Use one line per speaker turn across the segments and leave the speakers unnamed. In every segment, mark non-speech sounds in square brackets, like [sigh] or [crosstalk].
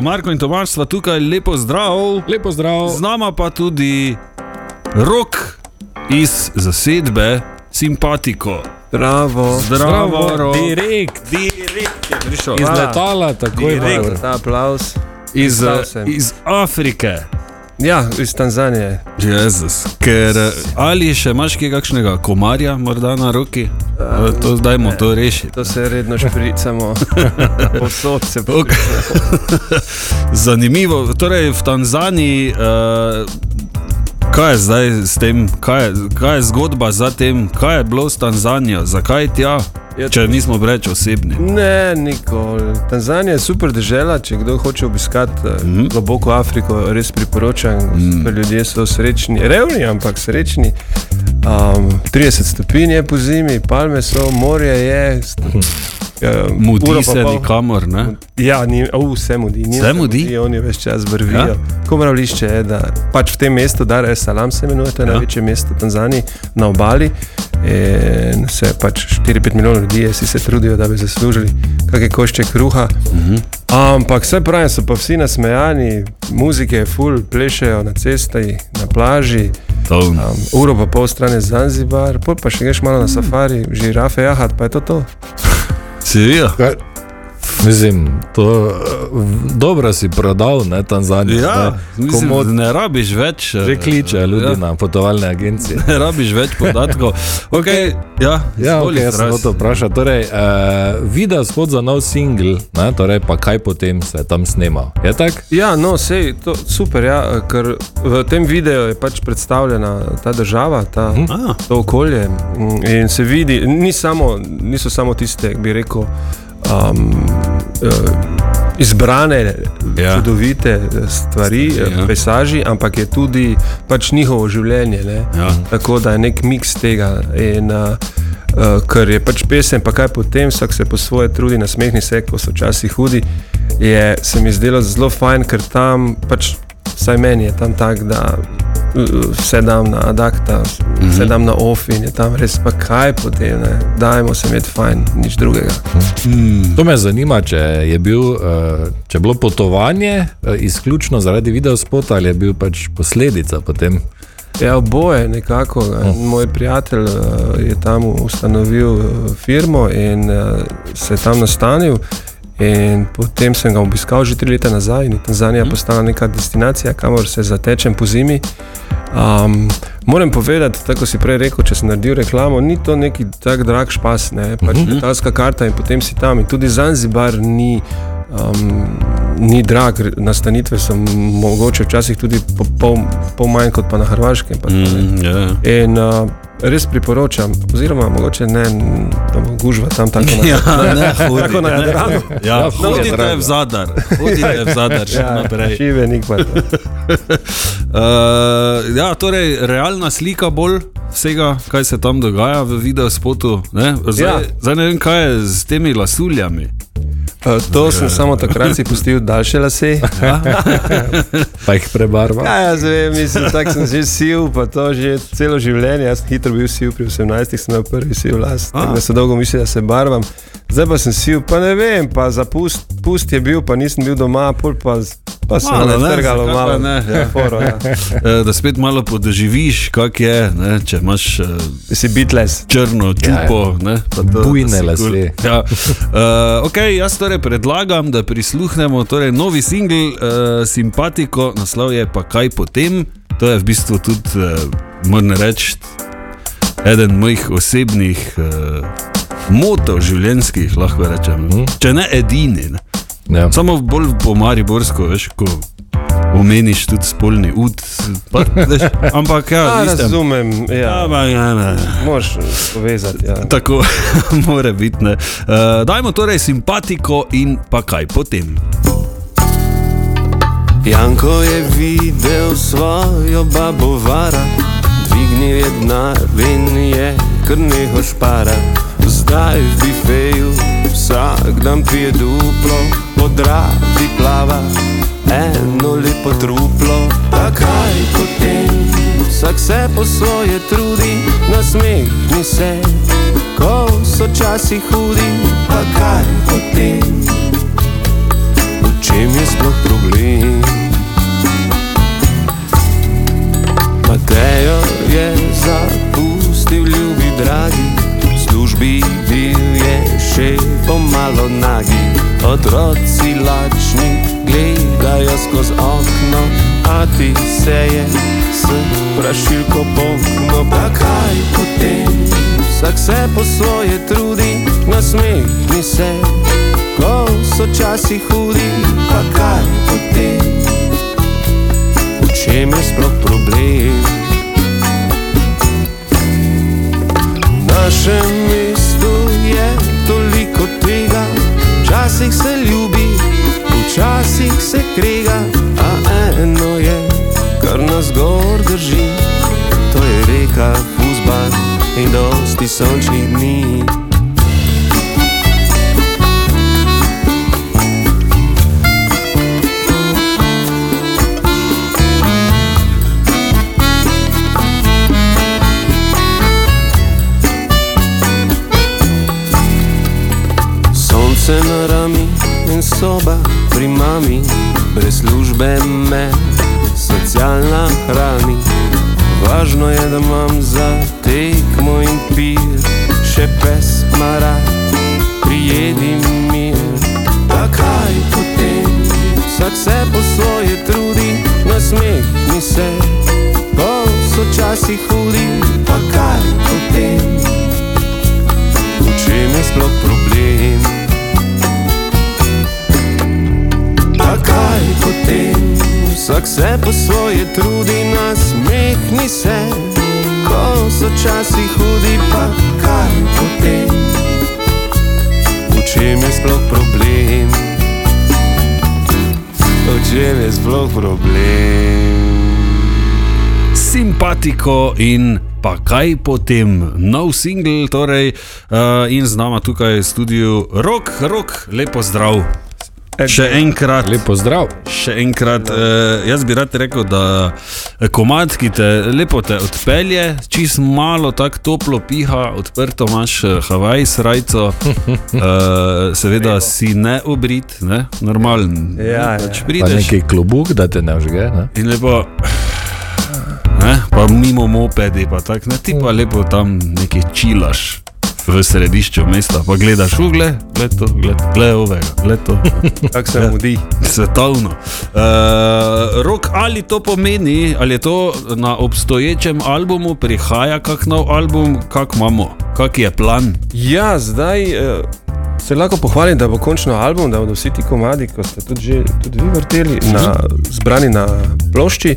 Marko in Tomaš sta tukaj, lepo zdrav.
Lepo zdrav.
Z nama pa tudi rok iz zasedbe Simpatiko.
Zdravo.
Zdravo, Rok.
Direkt.
Direkt je prišel.
Iz letala, tako je
Direkt.
aplaus.
Iz, iz Afrike.
Ja, iz Tanzanije.
Jezus. Ker ali še imaš kaj kakšnega komarja, morda na roki? Eh, To zdaj moramo to rešiti.
To se redno špricamo. [laughs] Posod se
Ok. [laughs] Zanimivo. Torej, v Tanzaniji, uh, kaj je zdaj s tem, kaj je, kaj je zgodba za tem, kaj je bilo s Tanzanijo, zakaj tja,
Ja,
če nismo preveč osebni.
Ne, nikoli. Tanzanija je super država, če kdo hoče obiskati mm.
Mhm.
globoko Afriko, res priporočam. Mm. Ljudje so srečni, revni, ampak srečni. Um, 30 stopinj je po zimi, palme so, morje je. Ja,
Mudi
uro
se
pol.
nikamor, ne?
Ja, ni, uh, vse mudi. njim
Vse
se
mudi?
Oni več čas vrvijo.
Ja?
Komravlišče je, da pač v tem mestu, Dar es Salaam se imenuje, to je
Ja.
največje mesto v Tanzaniji na obali. In se pač 4-5 milijonov ljudi si se trudijo, da bi zaslužili kakšne košče kruha.
Uh -huh.
Ampak vse pravi, so pa vsi nasmejani, muzike je full, plešejo na cesti, na plaži. Um, uro pa pol strani Zanzibar, pol pa še greš malo na safari, žirafe, jahat, pa je to to.
Si vijo?
Kaj? Mislim, to eh, dobro si prodal, ne Tanzanijo.
Ja, mislim,
Komod
ne rabiš več. eh,
že kliče ljudi
ja,
na potovalne agencije. [laughs]
Ne rabiš več podatkov. [laughs] Okay, ja,
Ja, okay, jaz sem to vprašal. Torej, uh, video spod za nov singl, ne, torej, pa kaj potem se tam snemal. Je tako?
Ja, no, sej, to super, ja, ker v tem videu je pač predstavljena ta država, ta.
Ah,
to okolje. In se vidi, ni samo, niso samo tiste, bi rekel, um, uh, izbrane,
Ja.
čudovite stvari,
Ja.
ja. pejsaži, ampak je tudi pač njihovo življenje. Ne?
ja.
Tako da je nek miks tega. In, uh, uh, ker je pač pesem, pa kaj potem, vsak se po svoje trudi, nasmehni se, ko so včasih hudi. Je, se mi zdelo zelo fajn, ker tam, pač, vsaj meni je tam tak, da vse dam na adakta, vse dam na off in je tam res pa kaj potem, ne? dajmo se imeti fajn, nič drugega.
Mm.
To me zanima, če je, bil, uh, če je bilo potovanje uh, izključno zaradi videospota ali je bil pač posledica potem.
Ja, oboje nekako. Oh. Moj prijatelj uh, je tam ustanovil firmo in se je tam nastanil. In potem sem ga obiskal že tri leta nazaj in je Tanzanija
Mhm.
postala neka destinacija, kamor se zatečem po zimi. Um, moram povedati, tako si prej rekel, če sem naredil reklamo, ni to neki tak drag špas, ne? pač
Mhm.
letalska karta in potem si tam. In tudi Zanzibar ni, um, ni drag, nastanitve so mogoče včasih tudi po pol, pol manj kot pa na Hrvaškem. Pa, to, ne.
Mm, ja.
In uh, res priporočam, oziroma mogoče ne, da bo gužva tam tako na,
Ja, [laughs] ne, hodi,
tako na
ne.
Jadranu.
Ja,
Ja,
hodite
drago.
v zadar, hodite v zadar še
Ja,
naprej.
šivenik pa to.
Uh, [laughs] ja, torej, realna slika bolj vsega, kaj se tam dogaja v videospotu. Ne? Zdaj, ja.
Ja.
zdaj ne vem, kaj je z temi lasuljami.
Uh, to sem samo takrat si pustil daljše lase. [laughs]
Pa jih prebarva.
Ja, jaz vem, mislim, tako sem že sil, pa to že celo življenje. Jaz sem hitro bil sil, pri 18 sem imel prvi sil las, tako da so dolgo mislili, da se barvam. Zdaj pa sem sil, pa ne vem, pa za pust, pust je bil, pa nisem bil doma, pol pa, z- pa se
Malo, ne,
trgalo
pa
malo.
ne, ja.
Foro, ja. [laughs]
Eh, Da spet malo podoživiš, kak je, ne? če imaš uh,
Si bitles.
črno čupo. Ja, ja.
Bujne lase.
Ja. Uh, okay, jaz torej predlagam, da prisluhnemo torej novi singl uh, Simpatiko, naslov je pa kaj potem. To je v bistvu tudi, uh, moram reči, eden mojih osebnih uh, motov življenjskih, lahko rečem.
Mhm.
Če ne edini. Ne.
Ja.
Samo bolj po Mariborsko, veš, ko omeniš tudi spolni ud. Pa, veš, [laughs] ampak ja,
Ja,
istem.
razumem,
Ja,
ja,
pa, ja, ne.
moš povezati. Ja.
Tako [laughs] mora biti. ne. Uh, dajmo torej simpatiko in pa kaj potem.
Janko je videl svojo babo vara, dvignil je denar in je kar neho špara. Zdaj v bifeju vsak dan pije duplo, podradi plava, eno lepo truplo. Pa kaj potem, vsak se po svoje trudi, nasmehni se, ko so časi hudi. Pa kaj potem? čem je sploh problem? Matejo je zapustil ljubi dragi, v službi bil je še pomalo nagi. Otroci lačni gledajo skozi okno, a ti se je s prašilko pokno. Pa kaj potem? Vsak se po svoje trudi, nasmehni se, ko so časi hudi, pa kaj potem? V čem je sploh problem? Našem včasih se ljubi, včasih se krega, a eno je, kar nas gor drži, to je reka fuzbal in dosti sončnih dni. Soba pri mami, brez službe me socialna hrani. Važno je, da imam za tekmo in pir, še pes mara, prijedi mir. Pa kaj potem, vsak se po svoje trudi, nasmehni se, ko so časi hudi, se po svoje trudi, nasmehni se, ko so časi hudi, pa kaj potem, v čem je sploh problem? V čem je sploh problem?
Simpatiko in pa kaj potem, nov singel, torej, uh, in z nama tukaj v studiu rok, rok, lepo zdrav. Še enkrat,
Lepo zdrav.
še enkrat uh, jaz bi rad rekel, da komat, ki te lepo te odpelje, čist malo tako toplo piha, odprto imaš eh, Havaj srajco, uh, [laughs] seveda si ne obrit, ne? normalen.
Ja,
ne, pač
ja.
Pa
prideš
neki klobuk, da te ne vžge. Ne?
in lepo. Ne, pa mimo mopedi, pa tako ne, ti pa lepo tam neki čilaš v središču mesta, pa gledaš ugle, gled to, gled, gled ovega, gled to. [laughs]
Kako se mudi. [laughs]
Svetovno. Uh, rok, ali to pomeni, ali je to na obstoječem albumu, prihaja kak nov album, kak imamo, kak je plan?
Ja, zdaj uh, se lahko pohvalim, da bo končno album, da bodo vsi ti komadi, ko ste tudi, že, tudi vi vrteli, na, zbrani na plošči.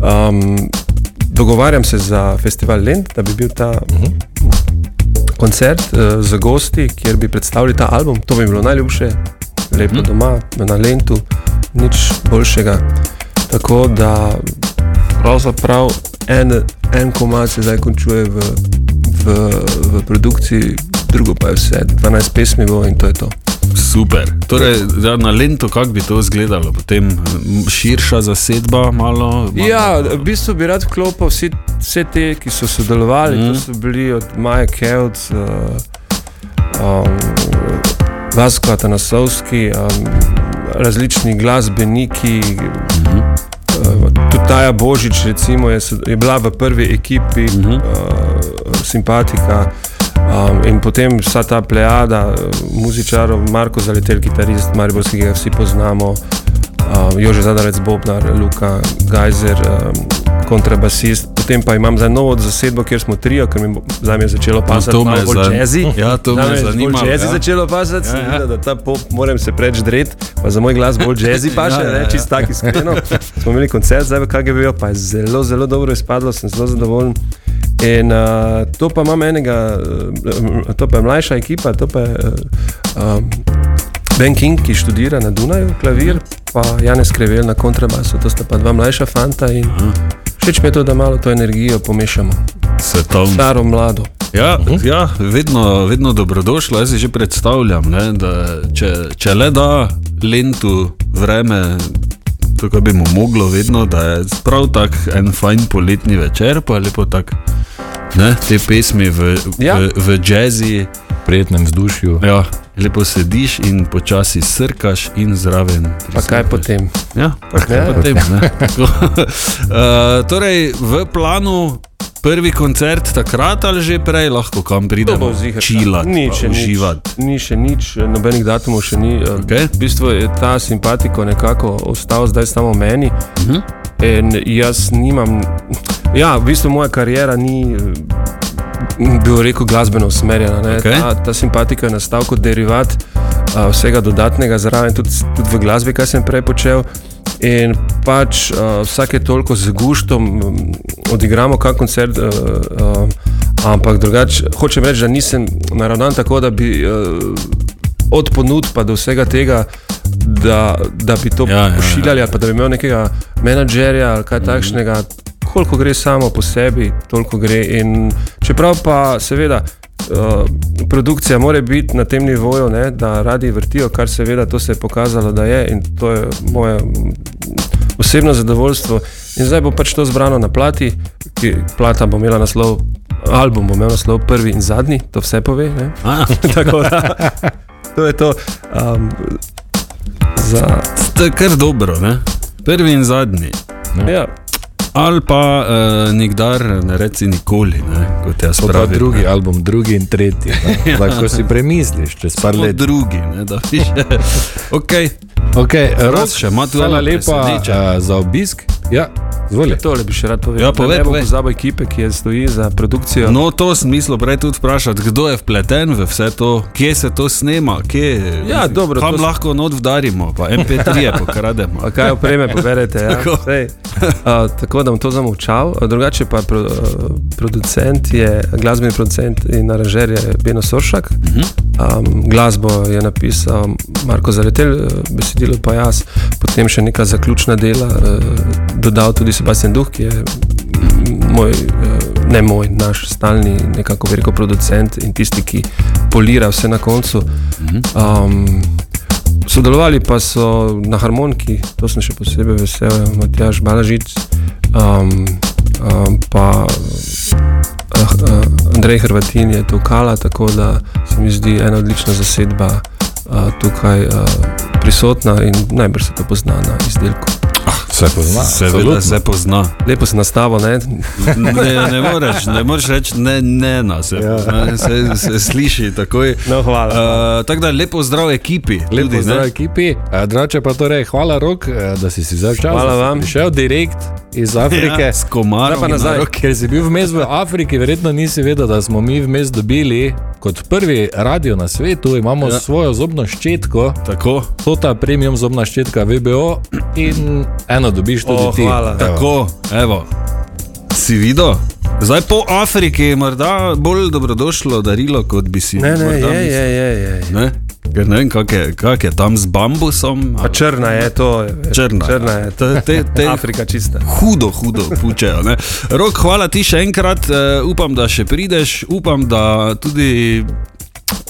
Um, dogovarjam se za festival Lent, da bi bil ta koncert uh, z gosti, kjer bi predstavili ta album. To bi bilo najljubše, lepo doma, na Lentu, nič boljšega. Tako da pravzaprav en, en komad se zdaj končuje v, v, v produkciji, drugo pa je vse, 12 pesmi bo in to je to.
Super. Torej, ja, na lento, kako bi to izgledalo, potem m, širša zasedba, malo. malo
Ja, v bistvu bi rad vklopil vsi, vse te, ki so sodelovali. Mm. To so bili od Maja Kevc, uh, um, Vasko Atanasovski, um, različni glasbeniki. Mm -hmm. uh, tudi Taja Božič recimo, je, je bila v prvi ekipi, mm -hmm. uh, simpatika. Um, in potem vsa ta plejada uh, muzičarov, Marko Zaletel, kitarist, Mariborski, ki ga vsi poznamo, um, Jože Zadarec, Bobnar, Luka Gajzer, um, kontrabasist. Potem pa imam za novo zasedbo, kjer smo trio, ker mi mi je začelo pasati
to me
malo bolj
zan-
jazzy.
Ja, to me zanima,
Bolj jazzy
ja.
začelo pasati,
Ja,
ja,
ja.
da ta pop moram se preč dret, pa za moj glas bolj jazzy [laughs] paše,
Ja,
ja,
ja,
ja,
ja.
ja. čist tako iskreno. [laughs] Smo imeli koncert zdaj v KGB, pa je zelo, zelo dobro izpadlo, sem zelo zadovoljen. In uh, to pa imam enega, uh, to pa je mlajša ekipa, to pa je uh, um, Ben King, ki študira na Dunaju, klavir, pa Janez Krevel na kontrabasu, to sta pa dva mlajša fanta in všeč mi je to, da malo to energijo pomešamo.
Svetovno.
Staro, mlado.
Ja, ja vedno, vedno dobrodošlo. Jaz si že predstavljam, ne, da če, če le da lentu vreme, tako bi mu moglo vedno, da je prav tak en fajn poletni večer, pa lepo tak. Ne, te pesmi v,
Ja.
v, v jazzi,
prijetnem vzdušju.
ja, lepo sediš in počasi srkaš in zraven.
Pa kaj potem?
Ja, pa kaj
Ja.
potem. uh, [laughs] torej, v planu prvi koncert takrat ali že prej, lahko kam
bo ziher.
čilat,
Ni še nič. Ni še nič, nobenih datumov še ni. eh,
Okej.
V bistvu je ta simpatiko nekako ostal zdaj samo meni.
Uh -huh.
In jaz nimam, ja, v bistvu moja karijera ni, bi rekel, glasbeno usmerjena. ne.
Okej.
Ta, ta simpatika je nastal kot derivat uh, vsega dodatnega zraven, tudi, tudi v glasbi, kar sem prej počel. In pač uh, vsake toliko z guštom um, odigramo kak koncert. Uh, uh, Ampak drugače, hočem reči, da nisem naravnan tako, da bi uh, od ponud pa do vsega tega, da, da bi to
Ja, ja, ja.
pošiljali, ali pa da bi imel nekega menedžerja ali kaj takšnega. Koliko gre samo po sebi, toliko gre. In čeprav pa seveda. Uh, produkcija mora biti na tem nivoju, ne, da radi vrtijo, kar seveda to se je pokazalo, da je in to je moje mm, osebno zadovoljstvo. In zdaj bo pač to zbrano na plati, ki plata bo imela naslov, album bo imel naslov prvi in zadnji, to vse pove. Ne. [laughs] Tako da to je to. Um, za,
to je kar dobro, ne? prvi in zadnji.
ja,
Ali pa uh, nikdar ne reci nikoli, ne? kot jaz
To pa drugi
ne.
album, drugi in tretji. ne. [laughs] Lahko si premisliš, čez par
Samo
let.
drugi, ne, da piše. okay.
Okay,
Raz še ima tu
Hvala
eno
lepa
presenečenje.
uh, za obisk. Ja, zvoli.
tole bi še rad povedal.
Ja, povej,
ne bo
povej.
pozabil ekipe, ki je stoji za produkcijo.
No, to sem mislil prej tudi vprašati, kdo je vpleten v vse to, kje se to snema, kje,
Ja, dobro,
kam
to
lahko not vdarimo, pa MP3 pokrademo.
A kaj opreme poberete? Ja?
Tako.
Sej, uh, tako da bom to zamolčal. A Drugače pa pro, uh, producent je, glasbeni producent in aranžer je Beno Soršak. Um, glasbo je napisal Marko Zaretel, uh, besedilo pa jaz, potem še neka zaključna dela, uh, dodal tudi Sebastian Duh, ki je moj, uh, ne moj, naš stalni nekako veliko producent in tisti, ki polira vse na koncu. Um, Sodelovali pa so na harmoniki, to sem še posebej vesel, Matjaš Balažic, um, um, pa uh, uh, Andrej Hrvatin je to kala, tako da se mi zdi ena odlična zasedba uh, tukaj uh, prisotna in najbrž se to pozna na izdelku.
Se pozna.
Seveda se pozna.
Lepo se nastavo, ne?
Ne, ne moreš, ne moreš reči, ne, ne, na se,
Ja.
se, se sliši takoj.
No, hvala.
Uh, tako da lepo zdrav ekipi.
Lepo
tudi, ne.
zdrav ekipi. Eh, Drače pa torej, hvala rok, eh, da si si vzel čas.
Hvala vam.
Prišel direkt iz Afrike.
Ja, s komarom
Zdaj pa
na
nazaj.
roki.
Ker si bil vmes v Afriki, verjetno nisi vedel, da smo mi vmes dobili kot prvi radio na svetu, imamo
Ja.
ja. svojo zobno ščetko,
Tako,
to ta premium zobna ščetka VBO in eno dobiš tudi
O,
ti.
hvala.
Evo.
tako, evo. Si videl? Zdaj po Afriki je morda bolj dobrodošlo darilo, kot bi si
Ne, ne,
morda
je, je, je. je.
Ne? Ker ne vem, kak je, kak je tam z bambusom.
Pa črna je to.
Črna.
črna je.
Te, te, te
Afrika čista.
hudo, hudo pučejo. Ne? Rok, hvala ti še enkrat, uh, upam, da še prideš, upam, da tudi.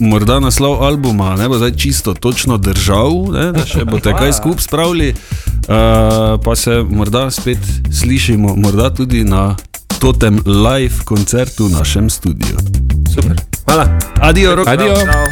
Morda naslov albuma ne bo zdaj čisto točno držal, ne, da še boste [laughs] kaj skupaj spravili, uh, pa se morda spet slišimo, morda tudi na totem live koncertu v našem studiu.
Super. Hvala.
Adijo, rok.
Adijo.
Čau.